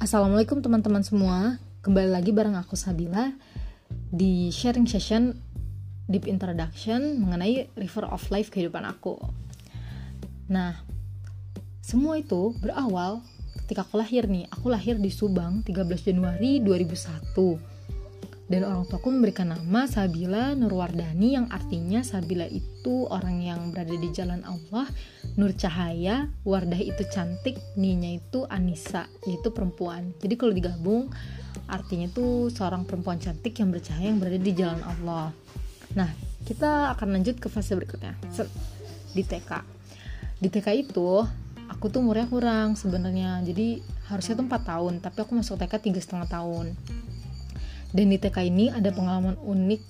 Assalamualaikum teman-teman semua. Kembali lagi bareng aku Sabila Di sharing session Deep Introduction Mengenai River of Life kehidupan aku. Nah Semua itu berawal Ketika aku lahir nih. Aku lahir di Subang 13 Januari 2001 dan orang tuaku memberikan nama Sabila Nurwardani yang artinya Sabila itu orang yang berada di jalan Allah, Nur Cahaya, Wardah itu cantik, Ninya itu Anissa, yaitu perempuan. Jadi kalau digabung artinya itu seorang perempuan cantik yang bercahaya yang berada di jalan Allah. Nah, kita akan lanjut ke fase berikutnya. Di TK. Di TK itu aku tuh umurnya kurang sebenarnya. Jadi harusnya tuh 4 tahun, tapi aku masuk TK tiga setengah tahun dan di TK ini ada pengalaman unik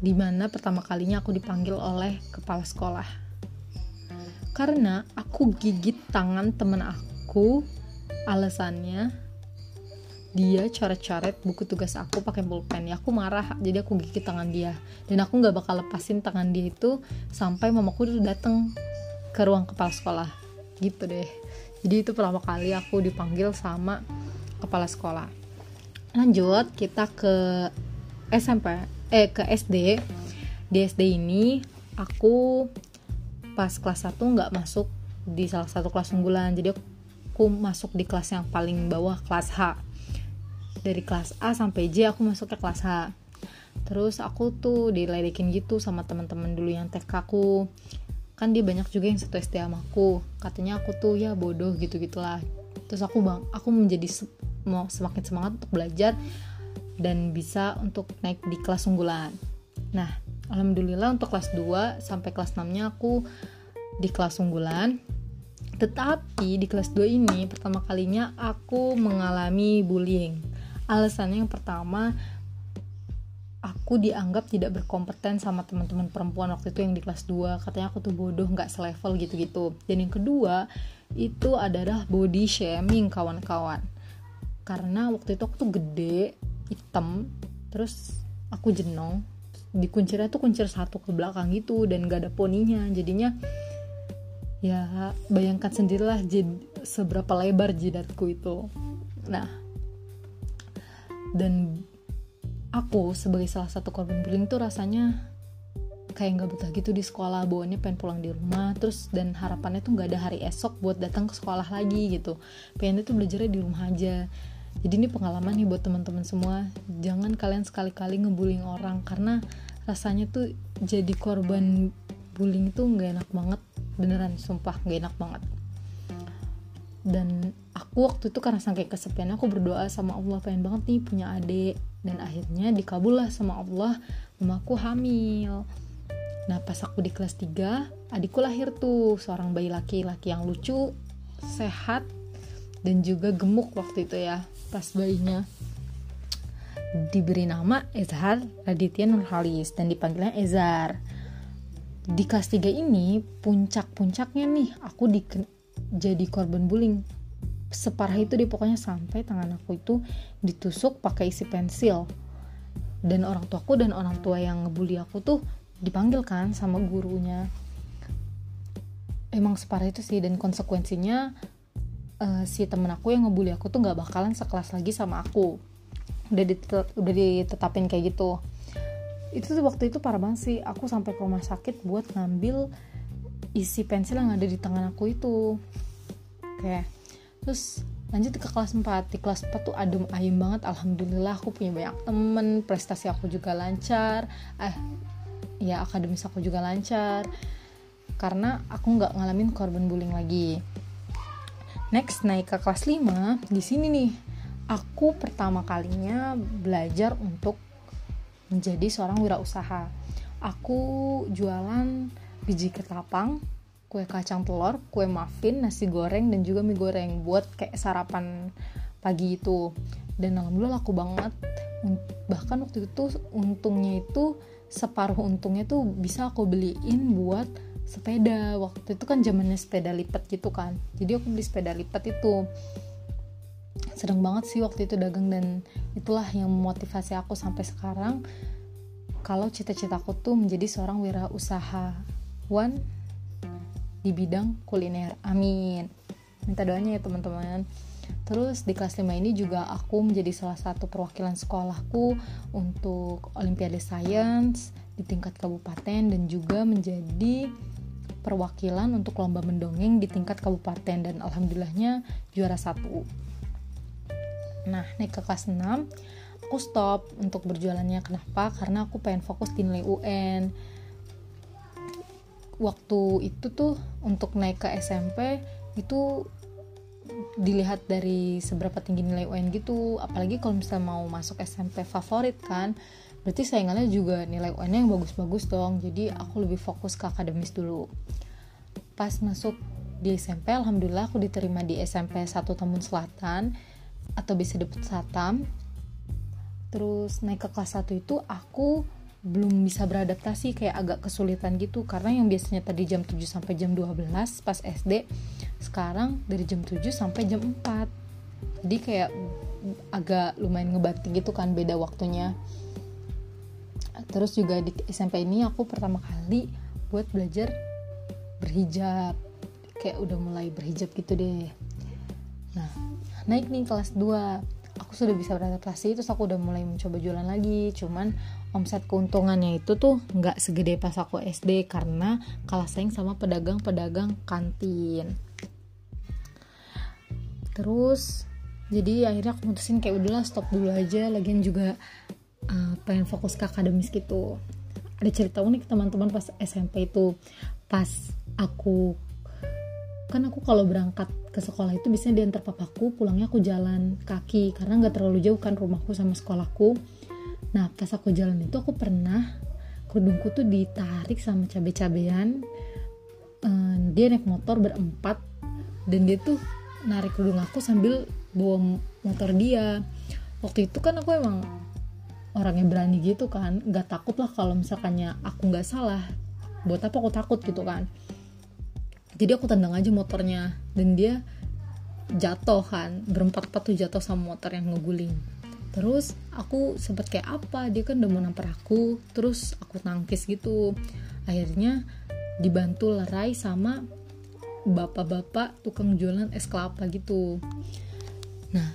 di mana pertama kalinya aku dipanggil oleh kepala sekolah. Karena aku gigit tangan temen aku, alasannya dia coret-coret buku tugas aku pakai pulpen. Ya aku marah jadi aku gigit tangan dia. Dan aku nggak bakal lepasin tangan dia itu sampai mamaku udah dateng ke ruang kepala sekolah. Gitu deh. Jadi itu pertama kali aku dipanggil sama kepala sekolah. Lanjut kita ke SMP eh ke SD di SD ini aku pas kelas 1 nggak masuk di salah satu kelas unggulan. Jadi aku masuk di kelas yang paling bawah kelas H. Dari kelas A sampai J aku masuk ke kelas H. Terus aku tuh diledekin gitu sama teman-teman dulu yang TK aku. Kan dia banyak juga yang satu SD sama aku. Katanya aku tuh ya bodoh gitu gitulah terus aku bang aku menjadi mau semakin semangat untuk belajar dan bisa untuk naik di kelas unggulan. Nah, alhamdulillah untuk kelas 2 sampai kelas 6-nya aku di kelas unggulan. Tetapi di kelas 2 ini pertama kalinya aku mengalami bullying. Alasannya yang pertama aku dianggap tidak berkompeten sama teman-teman perempuan waktu itu yang di kelas 2 katanya aku tuh bodoh nggak selevel gitu-gitu dan yang kedua itu adalah body shaming kawan-kawan karena waktu itu aku tuh gede hitam terus aku jenong di kuncirnya tuh kuncir satu ke belakang gitu dan gak ada poninya. Jadinya ya bayangkan sendirilah jid, seberapa lebar jidatku itu. Nah dan aku sebagai salah satu korban bullying tuh rasanya kayak nggak betah gitu di sekolah bawaannya pengen pulang di rumah terus dan harapannya tuh nggak ada hari esok buat datang ke sekolah lagi gitu. Pengennya tuh belajarnya di rumah aja jadi ini pengalaman nih buat teman-teman semua. Jangan kalian sekali-kali ngebullying orang karena rasanya tuh jadi korban bullying itu nggak enak banget. Beneran sumpah nggak enak banget. Dan aku waktu itu karena saking kesepian aku berdoa sama Allah pengen banget nih punya adik. Dan akhirnya dikabul lah sama Allah mamaku hamil. Nah pas aku di kelas 3 adikku lahir tuh seorang bayi laki-laki yang lucu sehat dan juga gemuk waktu itu ya pas bayinya. Diberi nama Ezhar Raditya Nurhalis dan dipanggilnya Ezar di kelas 3 ini puncak-puncaknya nih aku di jadi korban bullying. Separah itu di pokoknya sampai tangan aku itu ditusuk pakai isi pensil. Dan orang tuaku dan orang tua yang ngebully aku tuh dipanggil kan sama gurunya. Emang separah itu sih dan konsekuensinya uh, si temen aku yang ngebully aku tuh nggak bakalan sekelas lagi sama aku. Udah ditet udah ditetapin kayak gitu. Itu tuh waktu itu parah banget sih. Aku sampai ke rumah sakit buat ngambil isi pensil yang ada di tangan aku itu. Oke terus lanjut ke kelas 4 di kelas 4 tuh adem ayem banget. Alhamdulillah aku punya banyak temen. Prestasi aku juga lancar. Eh ya akademis aku juga lancar. Karena aku nggak ngalamin korban bullying lagi Next naik ke kelas 5, di sini nih aku pertama kalinya belajar untuk menjadi seorang wirausaha. Aku jualan biji ketapang, kue kacang telur, kue muffin, nasi goreng dan juga mie goreng buat kayak sarapan pagi itu. Dan alhamdulillah laku banget. Bahkan waktu itu untungnya itu separuh untungnya tuh bisa aku beliin buat sepeda. Waktu itu kan zamannya sepeda lipat gitu kan. Jadi aku beli sepeda lipat itu. Sedang banget sih waktu itu dagang dan itulah yang memotivasi aku sampai sekarang. Kalau cita-citaku tuh menjadi seorang wirausahawan di bidang kuliner. Amin. Minta doanya ya teman-teman. Terus di kelas 5 ini juga aku menjadi salah satu perwakilan sekolahku untuk Olimpiade Science di tingkat kabupaten dan juga menjadi perwakilan untuk lomba mendongeng di tingkat kabupaten dan alhamdulillahnya juara satu. Nah, naik ke kelas 6, aku stop untuk berjualannya. Kenapa? Karena aku pengen fokus di nilai UN. Waktu itu tuh untuk naik ke SMP itu dilihat dari seberapa tinggi nilai UN gitu apalagi kalau misalnya mau masuk SMP favorit kan berarti saingannya juga nilai UN yang bagus-bagus dong. Jadi aku lebih fokus ke akademis dulu. Pas masuk di SMP alhamdulillah aku diterima di SMP 1 Tambun Selatan atau bisa disebut Satam. Terus naik ke kelas 1 itu aku belum bisa beradaptasi kayak agak kesulitan gitu. Karena yang biasanya tadi jam 7 sampai jam 12 pas SD sekarang dari jam 7 sampai jam 4 jadi kayak agak lumayan ngebanting gitu kan beda waktunya terus juga di SMP ini aku pertama kali buat belajar berhijab. Kayak udah mulai berhijab gitu deh. Nah naik nih kelas 2 aku sudah bisa beradaptasi terus aku udah mulai mencoba jualan lagi. Cuman omset keuntungannya itu tuh nggak segede pas aku SD karena kalah saing sama pedagang-pedagang kantin. Terus jadi akhirnya aku mutusin kayak udahlah stop dulu aja. Lagian juga uh, pengen fokus ke akademis gitu. Ada cerita unik teman-teman pas SMP itu pas aku kan aku kalau berangkat ke sekolah itu biasanya diantar papaku pulangnya aku jalan kaki karena nggak terlalu jauh kan rumahku sama sekolahku. Nah pas aku jalan itu aku pernah kerudungku tuh ditarik sama cabe-cabean um, dia naik motor berempat dan dia tuh narik kerudung aku sambil bawa motor dia. Waktu itu kan aku emang orangnya berani gitu kan nggak takut lah kalau misalkannya aku nggak salah. Buat apa aku takut gitu kan? Jadi aku tendang aja motornya dan dia jatuh kan berempat-empat tuh jatuh sama motor yang ngeguling. Terus aku sempet kayak apa dia kan udah mau nampar aku terus aku tangkis gitu. Akhirnya dibantu lerai sama bapak-bapak tukang jualan es kelapa gitu. Nah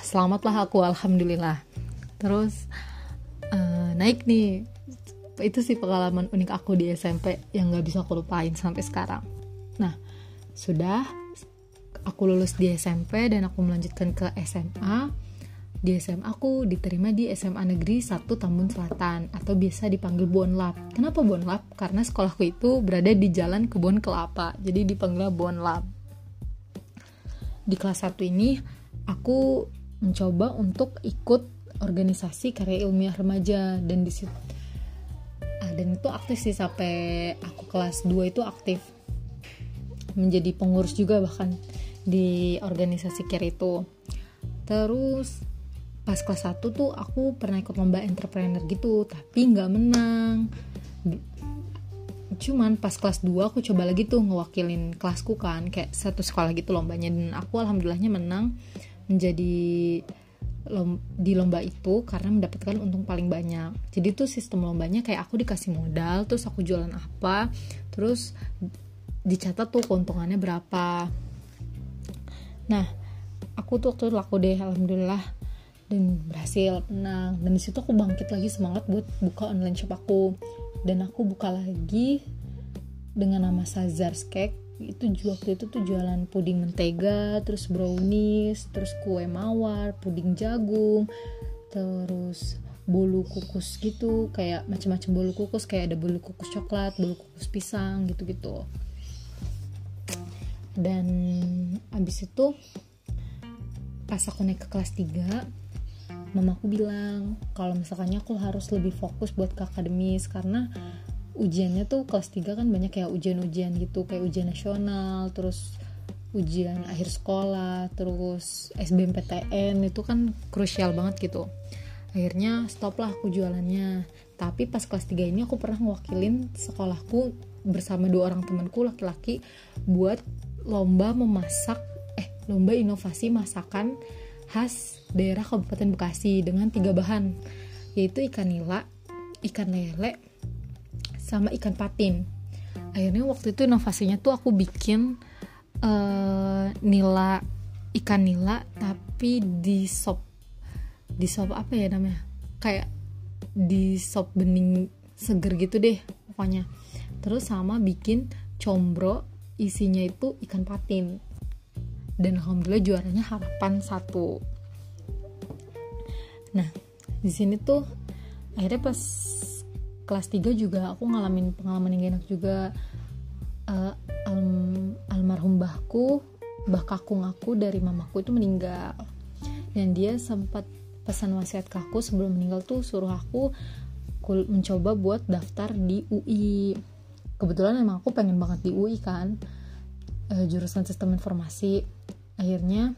selamatlah aku alhamdulillah terus uh, naik nih itu sih pengalaman unik aku di SMP yang gak bisa aku lupain sampai sekarang Nah, sudah aku lulus di SMP dan aku melanjutkan ke SMA. Di SMA aku diterima di SMA Negeri 1 Tambun Selatan atau biasa dipanggil Bonlap. Kenapa Bonlap? Karena sekolahku itu berada di Jalan Kebun Kelapa. Jadi dipanggil Bonlap. Di kelas 1 ini aku mencoba untuk ikut organisasi karya ilmiah remaja. Dan di situ ah, dan itu aktif sih sampai aku kelas 2 itu aktif. Menjadi pengurus juga bahkan di organisasi care itu. Terus pas kelas 1 tuh aku pernah ikut lomba entrepreneur gitu tapi nggak menang. Cuman pas kelas 2 aku coba lagi tuh ngewakilin kelasku kan kayak satu sekolah gitu lombanya. Dan aku alhamdulillahnya menang menjadi di lomba itu karena mendapatkan untung paling banyak. Jadi tuh sistem lombanya kayak aku dikasih modal terus aku jualan apa terus dicatat tuh keuntungannya berapa. Nah aku tuh waktu itu laku deh alhamdulillah dan berhasil menang. Dan di situ aku bangkit lagi semangat buat buka online shop aku. Dan aku buka lagi dengan nama Sazars Cake itu waktu itu tuh jualan puding mentega terus brownies terus kue mawar puding jagung terus bolu kukus gitu kayak macam-macam bolu kukus kayak ada bolu kukus coklat bolu kukus pisang gitu-gitu. Dan abis itu pas aku naik ke kelas 3 mamaku bilang kalau misalkannya aku harus lebih fokus buat ke akademis karena ujiannya tuh kelas 3 kan banyak kayak ujian-ujian gitu kayak ujian nasional terus ujian akhir sekolah terus SBMPTN itu kan krusial banget gitu. Akhirnya stop lah aku jualannya. Tapi pas kelas 3 ini aku pernah ngewakilin sekolahku bersama dua orang temanku laki-laki buat lomba memasak eh lomba inovasi masakan khas daerah Kabupaten Bekasi dengan tiga bahan yaitu ikan nila, ikan lele, sama ikan patin. Akhirnya waktu itu inovasinya tuh aku bikin uh, nila ikan nila tapi di sop di sop apa ya namanya? Kayak di sop bening seger gitu deh pokoknya. Terus sama bikin combro isinya itu ikan patin. Dan alhamdulillah juaranya harapan satu. Nah di sini tuh akhirnya pas kelas 3 juga aku ngalamin pengalaman yang enak juga. Uh, alm almarhum bahku bah kakung aku dari mamaku itu meninggal. Dan dia sempat pesan wasiat ke aku sebelum meninggal tuh suruh aku mencoba buat daftar di UI kebetulan emang aku pengen banget di UI kan uh, jurusan sistem informasi. Akhirnya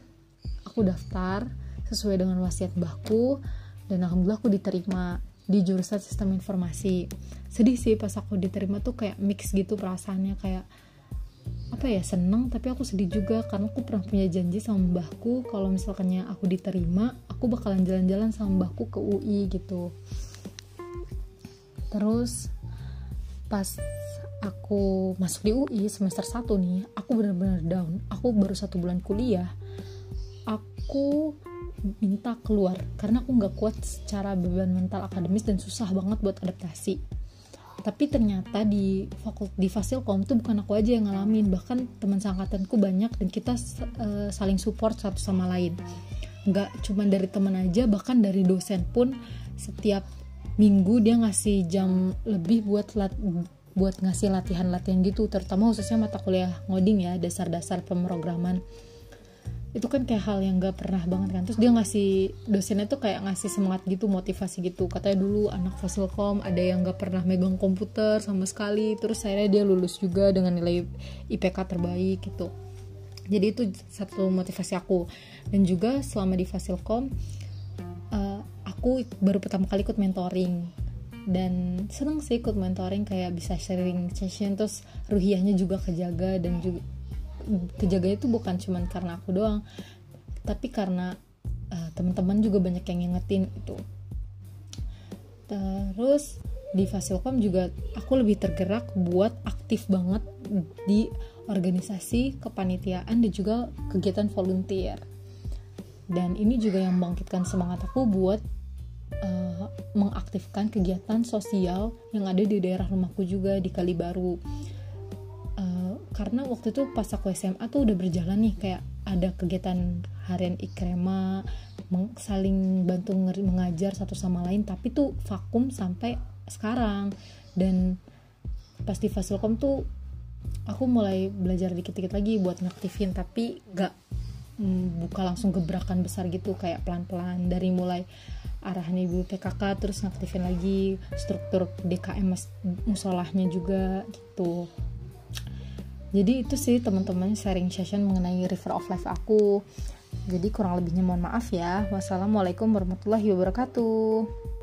aku daftar sesuai dengan wasiat bahku dan alhamdulillah aku diterima di jurusan sistem informasi. Sedih sih pas aku diterima tuh kayak mix gitu perasaannya kayak apa ya seneng tapi aku sedih juga karena aku pernah punya janji sama mbahku kalau misalkannya aku diterima aku bakalan jalan-jalan sama mbahku ke UI gitu. Terus pas aku masuk di UI semester 1 nih aku bener-bener down. Aku baru satu bulan kuliah. Aku minta keluar karena aku nggak kuat secara beban mental akademis dan susah banget buat adaptasi. Tapi ternyata di fakult di Fasilkom tuh bukan aku aja yang ngalamin bahkan teman seangkatanku banyak dan kita uh, saling support satu sama lain. Nggak cuma dari teman aja bahkan dari dosen pun setiap minggu dia ngasih jam lebih buat lat buat ngasih latihan-latihan gitu terutama khususnya mata kuliah ngoding ya dasar-dasar pemrograman itu kan kayak hal yang gak pernah banget kan. Terus dia ngasih dosennya tuh kayak ngasih semangat gitu motivasi gitu. Katanya dulu anak fasilkom ada yang gak pernah megang komputer sama sekali. Terus akhirnya dia lulus juga dengan nilai IPK terbaik gitu. Jadi itu satu motivasi aku. Dan juga selama di fasilkom uh, aku baru pertama kali ikut mentoring. Dan seneng sih ikut mentoring kayak bisa sharing session. Terus ruhiahnya juga kejaga dan juga kejaga itu bukan cuman karena aku doang tapi karena uh, teman-teman juga banyak yang ngingetin itu terus di Fasilkom juga aku lebih tergerak buat aktif banget di organisasi kepanitiaan dan juga kegiatan volunteer. Dan ini juga yang membangkitkan semangat aku buat uh, mengaktifkan kegiatan sosial yang ada di daerah rumahku juga di Kalibaru karena waktu itu pas aku SMA tuh udah berjalan nih kayak ada kegiatan harian ikrema saling bantu mengajar satu sama lain tapi tuh vakum sampai sekarang. Dan pas di Fasilkom tuh aku mulai belajar dikit-dikit lagi buat ngaktifin tapi gak mm, buka langsung gebrakan besar gitu kayak pelan-pelan dari mulai arahan ibu PKK terus ngaktifin lagi struktur DKM musolahnya juga gitu jadi itu sih teman-teman sharing session mengenai river of life aku. Jadi kurang lebihnya mohon maaf ya. Wassalamualaikum warahmatullahi wabarakatuh